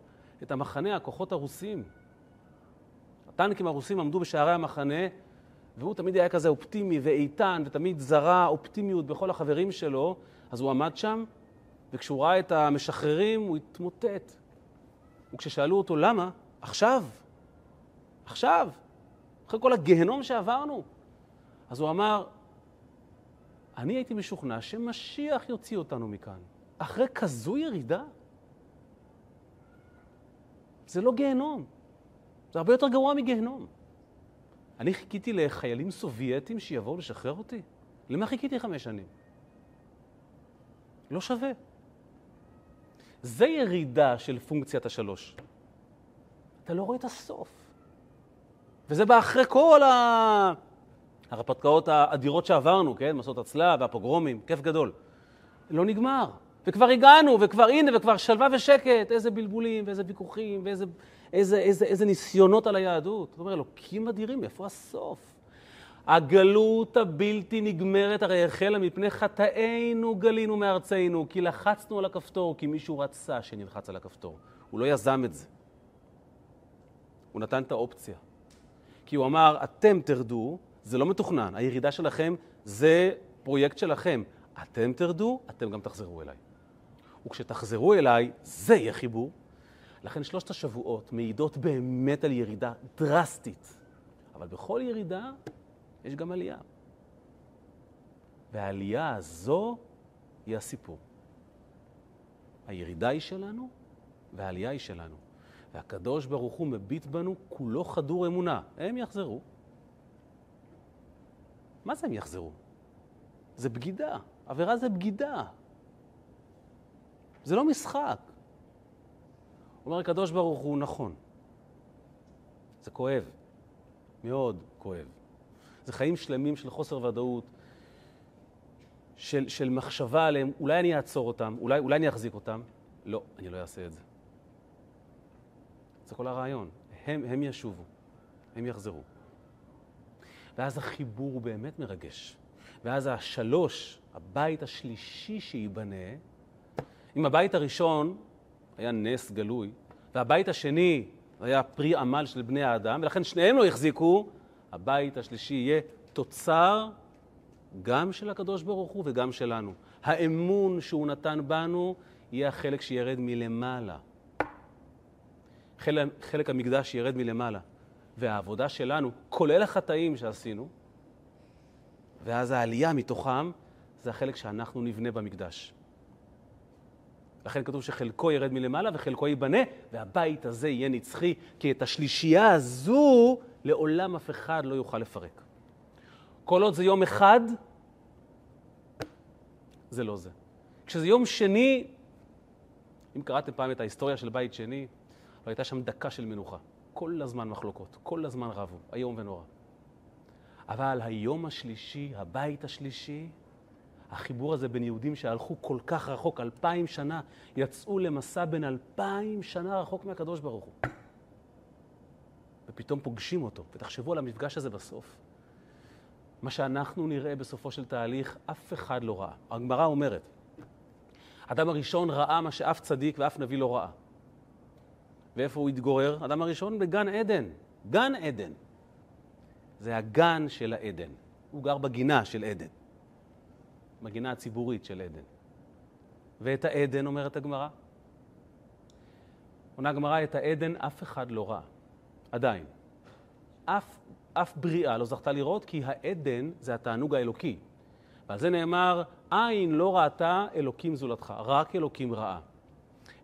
את המחנה, הכוחות הרוסים, הטנקים הרוסים עמדו בשערי המחנה, והוא תמיד היה כזה אופטימי ואיתן, ותמיד זרה אופטימיות בכל החברים שלו, אז הוא עמד שם, וכשהוא ראה את המשחררים, הוא התמוטט. וכששאלו אותו למה, עכשיו, עכשיו, אחרי כל הגיהנום שעברנו, אז הוא אמר, אני הייתי משוכנע שמשיח יוציא אותנו מכאן. אחרי כזו ירידה? זה לא גיהנום, זה הרבה יותר גרוע מגיהנום. אני חיכיתי לחיילים סובייטים שיבואו לשחרר אותי? למה חיכיתי חמש שנים? לא שווה. זה ירידה של פונקציית השלוש. אתה לא רואה את הסוף. וזה בא אחרי כל ה... הרפתקאות האדירות שעברנו, כן? מסעות הצלב והפוגרומים, כיף גדול. לא נגמר. וכבר הגענו, וכבר הנה, וכבר שלווה ושקט, איזה בלבולים, ואיזה ויכוחים, ואיזה איזה, איזה, איזה ניסיונות על היהדות. זאת אומרת, אלוקים אדירים, איפה הסוף? הגלות הבלתי נגמרת הרי החלה מפני חטאינו גלינו מארצנו, כי לחצנו על הכפתור, כי מישהו רצה שנלחץ על הכפתור. הוא לא יזם את זה. הוא נתן את האופציה. כי הוא אמר, אתם תרדו, זה לא מתוכנן, הירידה שלכם זה פרויקט שלכם. אתם תרדו, אתם גם תחזרו אליי. וכשתחזרו אליי, זה יהיה חיבור. לכן שלושת השבועות מעידות באמת על ירידה דרסטית. אבל בכל ירידה יש גם עלייה. והעלייה הזו היא הסיפור. הירידה היא שלנו והעלייה היא שלנו. והקדוש ברוך הוא מביט בנו כולו חדור אמונה. הם יחזרו. מה זה הם יחזרו? זה בגידה. עבירה זה בגידה. זה לא משחק. אומר הקדוש ברוך הוא, נכון. זה כואב, מאוד כואב. זה חיים שלמים של חוסר ודאות, של, של מחשבה עליהם, אולי אני אעצור אותם, אולי, אולי אני אחזיק אותם. לא, אני לא אעשה את זה. זה כל הרעיון. הם, הם ישובו, הם יחזרו. ואז החיבור הוא באמת מרגש. ואז השלוש, הבית השלישי שייבנה, אם הבית הראשון היה נס גלוי, והבית השני היה פרי עמל של בני האדם, ולכן שניהם לא החזיקו, הבית השלישי יהיה תוצר גם של הקדוש ברוך הוא וגם שלנו. האמון שהוא נתן בנו יהיה החלק שירד מלמעלה. חלק, חלק המקדש ירד מלמעלה. והעבודה שלנו, כולל החטאים שעשינו, ואז העלייה מתוכם, זה החלק שאנחנו נבנה במקדש. לכן כתוב שחלקו ירד מלמעלה וחלקו ייבנה, והבית הזה יהיה נצחי, כי את השלישייה הזו לעולם אף אחד לא יוכל לפרק. כל עוד זה יום אחד, זה לא זה. כשזה יום שני, אם קראתם פעם את ההיסטוריה של בית שני, לא הייתה שם דקה של מנוחה. כל הזמן מחלוקות, כל הזמן רבו, איום ונורא. אבל היום השלישי, הבית השלישי, החיבור הזה בין יהודים שהלכו כל כך רחוק, אלפיים שנה, יצאו למסע בין אלפיים שנה רחוק מהקדוש ברוך הוא. ופתאום פוגשים אותו, ותחשבו על המפגש הזה בסוף. מה שאנחנו נראה בסופו של תהליך, אף אחד לא ראה. הגמרא אומרת, אדם הראשון ראה מה שאף צדיק ואף נביא לא ראה. ואיפה הוא התגורר? אדם הראשון בגן עדן. גן עדן. זה הגן של העדן. הוא גר בגינה של עדן. בגינה הציבורית של עדן. ואת העדן, אומרת הגמרא, עונה הגמרא, את העדן אף אחד לא ראה. עדיין. אף אף בריאה לא זכתה לראות, כי העדן זה התענוג האלוקי. ועל זה נאמר, עין לא ראתה אלוקים זולתך, רק אלוקים ראה.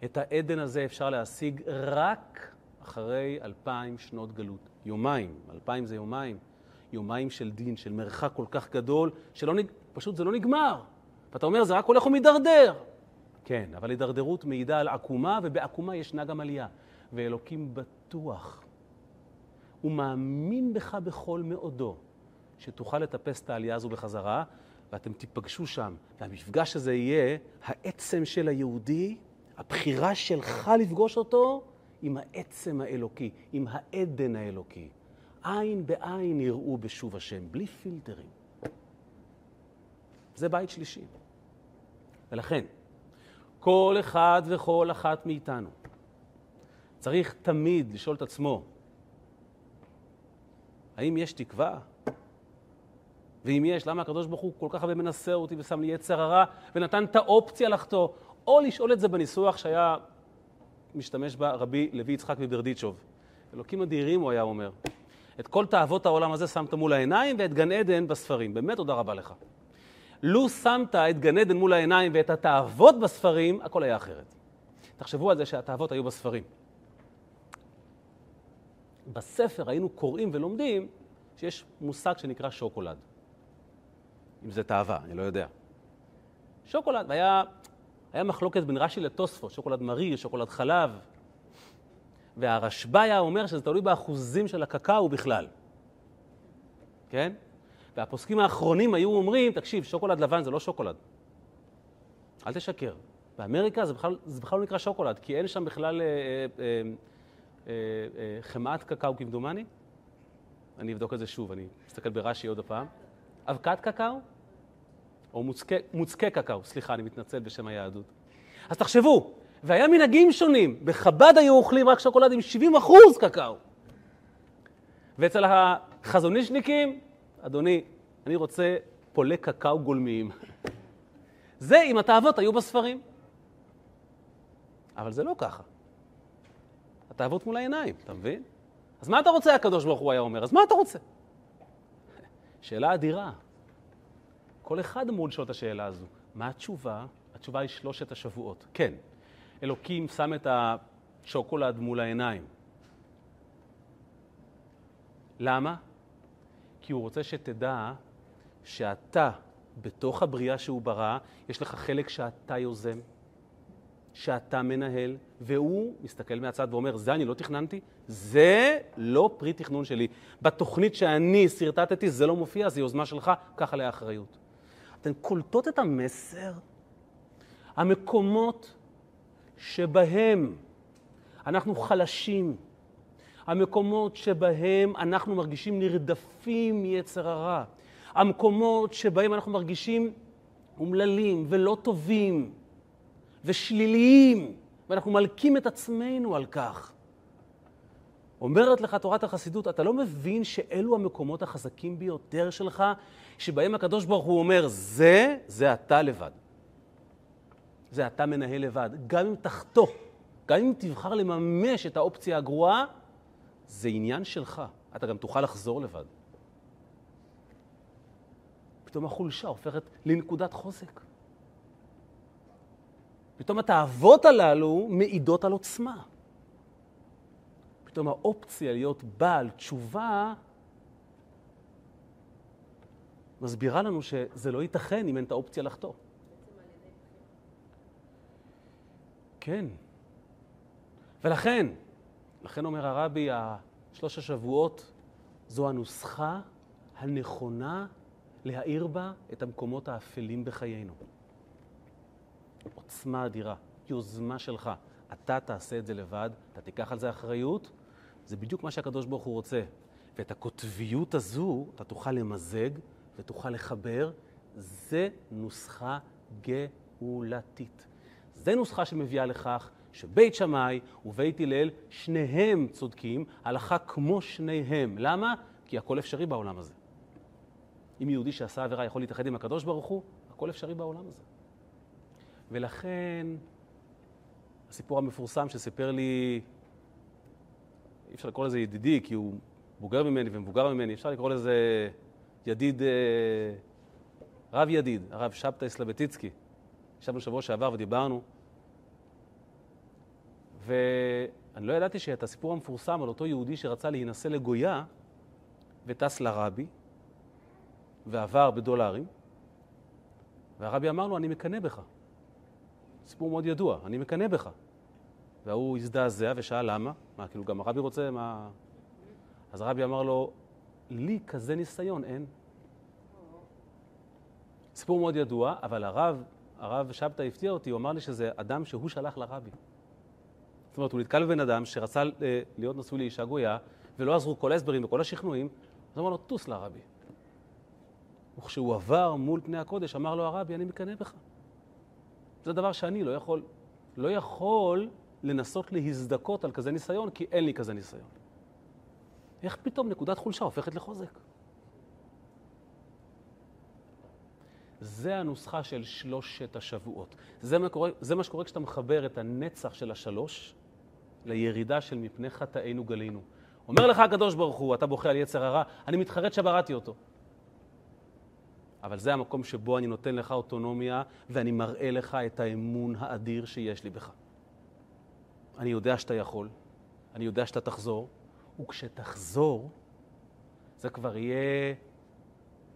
את העדן הזה אפשר להשיג רק אחרי אלפיים שנות גלות. יומיים, אלפיים זה יומיים, יומיים של דין, של מרחק כל כך גדול, שלא. פשוט זה לא נגמר. ואתה אומר, זה רק הולך ומידרדר. כן, אבל הידרדרות מעידה על עקומה, ובעקומה ישנה גם עלייה. ואלוקים בטוח, הוא מאמין בך בכל מאודו, שתוכל לטפס את העלייה הזו בחזרה, ואתם תיפגשו שם. והמפגש הזה יהיה העצם של היהודי, הבחירה שלך לפגוש אותו עם העצם האלוקי, עם העדן האלוקי. עין בעין יראו בשוב השם, בלי פילטרים. זה בית שלישי. ולכן, כל אחד וכל אחת מאיתנו צריך תמיד לשאול את עצמו, האם יש תקווה? ואם יש, למה הקדוש ברוך הוא כל כך הרבה מנסה אותי ושם לי יצר הרע ונתן את האופציה לחטוא? או לשאול את זה בניסוח שהיה משתמש בה רבי לוי יצחק מברדיצ'וב. אלוקים אדירים, הוא היה אומר. את כל תאוות העולם הזה שמת מול העיניים ואת גן עדן בספרים. באמת תודה רבה לך. לו שמת את גן עדן מול העיניים ואת התאוות בספרים, הכל היה אחרת. תחשבו על זה שהתאוות היו בספרים. בספר היינו קוראים ולומדים שיש מושג שנקרא שוקולד. אם זה תאווה, אני לא יודע. שוקולד, והיה היה מחלוקת בין רש"י לתוספות, שוקולד מריר, שוקולד חלב. והרשב"א היה אומר שזה תלוי באחוזים של הקקאו בכלל. כן? והפוסקים האחרונים היו אומרים, תקשיב, שוקולד לבן זה לא שוקולד. אל תשקר. באמריקה זה בכלל, זה בכלל לא נקרא שוקולד, כי אין שם בכלל אה, אה, אה, אה, אה, חמאת קקאו כמדומני. אני אבדוק את זה שוב, אני אסתכל ברש"י עוד הפעם. אבקת קקאו? או מוצקי, מוצקי קקאו, סליחה, אני מתנצל בשם היהדות. אז תחשבו, והיה מנהגים שונים. בחב"ד היו אוכלים רק שוקולד עם 70 אחוז קקאו. ואצל החזונישניקים, אדוני, אני רוצה פולי קקאו גולמיים. זה אם התאוות היו בספרים. אבל זה לא ככה. התאוות מול העיניים, אתה מבין? אז מה אתה רוצה, הקדוש ברוך הוא היה אומר? אז מה אתה רוצה? שאלה אדירה. כל אחד אמור לשאול את השאלה הזו. מה התשובה? התשובה היא שלושת השבועות. כן, אלוקים שם את השוקולד מול העיניים. למה? כי הוא רוצה שתדע שאתה, בתוך הבריאה שהוא ברא, יש לך חלק שאתה יוזם, שאתה מנהל, והוא מסתכל מהצד ואומר, זה אני לא תכננתי, זה לא פרי תכנון שלי. בתוכנית שאני שרטטתי זה לא מופיע, זה יוזמה שלך, קח עליה אחריות. אתן קולטות את המסר? המקומות שבהם אנחנו חלשים, המקומות שבהם אנחנו מרגישים נרדפים מיצר הרע, המקומות שבהם אנחנו מרגישים אומללים ולא טובים ושליליים, ואנחנו מלקים את עצמנו על כך. אומרת לך תורת החסידות, אתה לא מבין שאלו המקומות החזקים ביותר שלך, שבהם הקדוש ברוך הוא אומר, זה, זה אתה לבד. זה אתה מנהל לבד. גם אם תחטוא, גם אם תבחר לממש את האופציה הגרועה, זה עניין שלך. אתה גם תוכל לחזור לבד. פתאום החולשה הופכת לנקודת חוזק. פתאום התאוות הללו מעידות על עוצמה. פתאום האופציה להיות בעל תשובה מסבירה לנו שזה לא ייתכן אם אין את האופציה לחטוא. כן. ולכן, לכן אומר הרבי, שלוש השבועות זו הנוסחה הנכונה להאיר בה את המקומות האפלים בחיינו. עוצמה אדירה, יוזמה שלך. אתה תעשה את זה לבד, אתה תיקח על זה אחריות, זה בדיוק מה שהקדוש ברוך הוא רוצה. ואת הקוטביות הזו אתה תוכל למזג ותוכל לחבר. זה נוסחה גאולתית. זה נוסחה שמביאה לכך שבית שמאי ובית הלל, שניהם צודקים, הלכה כמו שניהם. למה? כי הכל אפשרי בעולם הזה. אם יהודי שעשה עבירה יכול להתאחד עם הקדוש ברוך הוא, הכל אפשרי בעולם הזה. ולכן, הסיפור המפורסם שסיפר לי אי אפשר לקרוא לזה ידידי, כי הוא בוגר ממני ומבוגר ממני, אפשר לקרוא לזה ידיד, אה, רב ידיד, הרב שבתאי סלבטיצקי. ישבנו שבוע שעבר ודיברנו, ואני לא ידעתי שאת הסיפור המפורסם על אותו יהודי שרצה להינשא לגויה וטס לרבי ועבר בדולרים, והרבי אמר לו, אני מקנא בך. סיפור מאוד ידוע, אני מקנא בך. והוא הזדעזע ושאל למה? מה, כאילו גם הרבי רוצה, מה... אז הרבי אמר לו, לי כזה ניסיון אין. סיפור מאוד ידוע, אבל הרב, הרב שבתא הפתיע אותי, הוא אמר לי שזה אדם שהוא שלח לרבי. זאת אומרת, הוא נתקל בבן אדם שרצה אה, להיות נשוי לאישה גויה, ולא עזרו כל ההסברים וכל השכנועים, אז אמר לו, טוס לרבי. וכשהוא עבר מול פני הקודש, אמר לו הרבי, אני מקנא בך. זה דבר שאני לא יכול, לא יכול לנסות להזדכות על כזה ניסיון, כי אין לי כזה ניסיון. איך פתאום נקודת חולשה הופכת לחוזק? זה הנוסחה של שלושת השבועות. זה מה, קורה, זה מה שקורה כשאתה מחבר את הנצח של השלוש לירידה של מפני חטאינו גלינו. אומר לך הקדוש ברוך הוא, אתה בוכה על יצר הרע, אני מתחרט שבראתי אותו. אבל זה המקום שבו אני נותן לך אוטונומיה ואני מראה לך את האמון האדיר שיש לי בך. אני יודע שאתה יכול, אני יודע שאתה תחזור, וכשתחזור, זה כבר יהיה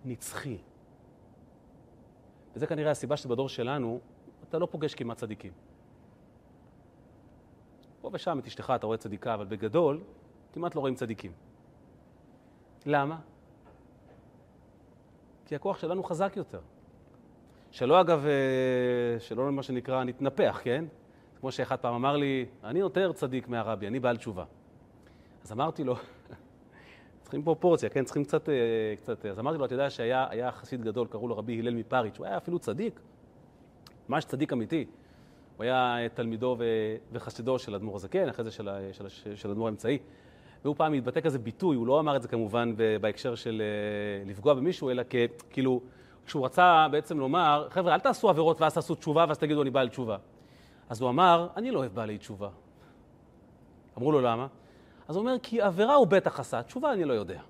נצחי. וזה כנראה הסיבה שבדור שלנו אתה לא פוגש כמעט צדיקים. פה ושם את אשתך אתה רואה צדיקה, אבל בגדול כמעט לא רואים צדיקים. למה? כי הכוח שלנו חזק יותר. שלא אגב, אה, שלא מה שנקרא נתנפח, כן? כמו שאחד פעם אמר לי, אני יותר צדיק מהרבי, אני בעל תשובה. אז אמרתי לו, צריכים פרופורציה, כן? צריכים קצת, אה, קצת... אז אמרתי לו, אתה יודע שהיה חסיד גדול, קראו לו רבי הלל מפריץ', הוא היה אפילו צדיק, ממש צדיק אמיתי. הוא היה תלמידו וחסידו של אדמו"ר הזקן, אחרי זה של, של, של, אדמו"ר האמצעי. והוא פעם התבטא כזה ביטוי, הוא לא אמר את זה כמובן בהקשר של אה, לפגוע במישהו, אלא כאילו, כשהוא רצה בעצם לומר, חבר'ה, אל תעשו עבירות ואז תעשו תשובה ואז תגידו אני בעל תשובה. אז הוא אמר, אני לא אוהב בעלי תשובה. אמרו לו למה? אז הוא אומר, כי עבירה הוא בטח עשה, תשובה אני לא יודע.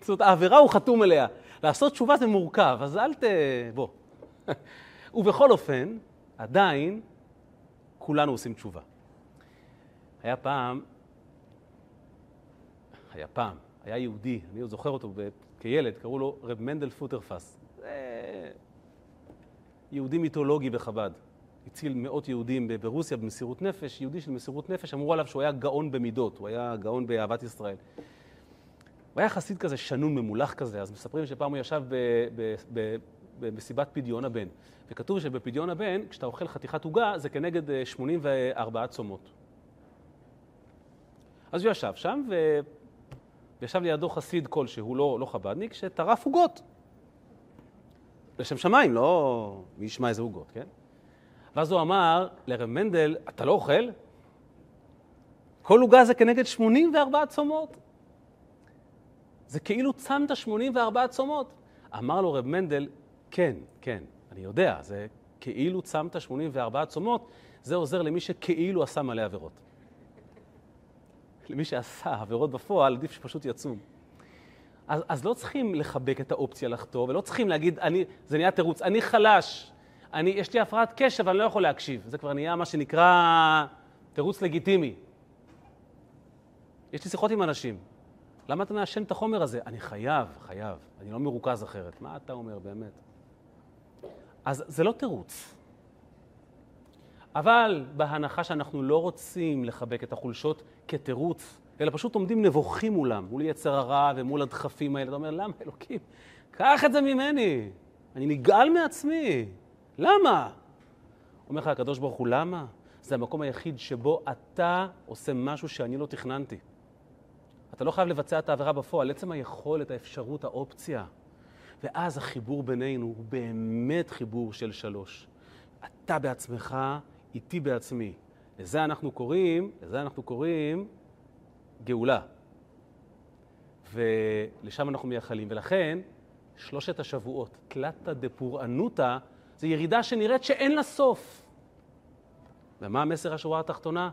זאת אומרת, העבירה הוא חתום אליה. לעשות תשובה זה מורכב, אז אל ת... בוא. ובכל אופן, עדיין כולנו עושים תשובה. היה פעם, היה פעם, היה יהודי, אני עוד זוכר אותו כילד, קראו לו רב מנדל פוטרפס. יהודי מיתולוגי בחב"ד. הציל מאות יהודים ברוסיה במסירות נפש, יהודי של מסירות נפש, אמרו עליו שהוא היה גאון במידות, הוא היה גאון באהבת ישראל. הוא היה חסיד כזה, שנון ממולח כזה, אז מספרים שפעם הוא ישב במסיבת פדיון הבן, וכתוב שבפדיון הבן, כשאתה אוכל חתיכת עוגה, זה כנגד 84 אה, צומות. אז הוא ישב שם, ו... וישב לידו חסיד כלשהו, לא, לא חב"דניק, שטרף עוגות. לשם שמיים, לא מי ישמע איזה עוגות, כן? ואז הוא אמר לרב מנדל, אתה לא אוכל? כל עוגה זה כנגד 84 צומות. זה כאילו צמת 84 צומות. אמר לו רב מנדל, כן, כן, אני יודע, זה כאילו צמת 84 צומות, זה עוזר למי שכאילו עשה מלא עבירות. למי שעשה עבירות בפועל, עדיף שפשוט יצום. אז, אז לא צריכים לחבק את האופציה לחטוא, ולא צריכים להגיד, אני, זה נהיה תירוץ, אני חלש, אני, יש לי הפרעת קשב, אני לא יכול להקשיב. זה כבר נהיה מה שנקרא תירוץ לגיטימי. יש לי שיחות עם אנשים. למה אתה מעשן את החומר הזה? אני חייב, חייב. אני לא מרוכז אחרת. מה אתה אומר באמת? אז זה לא תירוץ. אבל בהנחה שאנחנו לא רוצים לחבק את החולשות כתירוץ, אלא פשוט עומדים נבוכים מולם, מול יצר הרע ומול הדחפים האלה, אתה אומר, למה אלוקים? קח את זה ממני, אני נגעל מעצמי. למה? אומר לך הקדוש ברוך הוא, למה? זה המקום היחיד שבו אתה עושה משהו שאני לא תכננתי. אתה לא חייב לבצע את העבירה בפועל, עצם היכולת, האפשרות, האופציה. ואז החיבור בינינו הוא באמת חיבור של שלוש. אתה בעצמך, איתי בעצמי. לזה אנחנו קוראים, לזה אנחנו קוראים גאולה. ולשם אנחנו מייחלים. ולכן, שלושת השבועות, תלתא דפורענותא, זו ירידה שנראית שאין לה סוף. ומה המסר השורה התחתונה?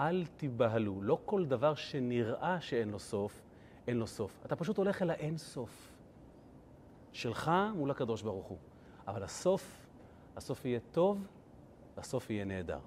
אל תיבהלו. לא כל דבר שנראה שאין לו סוף, אין לו סוף. אתה פשוט הולך אל האין סוף. שלך מול הקדוש ברוך הוא. אבל הסוף, הסוף יהיה טוב, והסוף יהיה נהדר.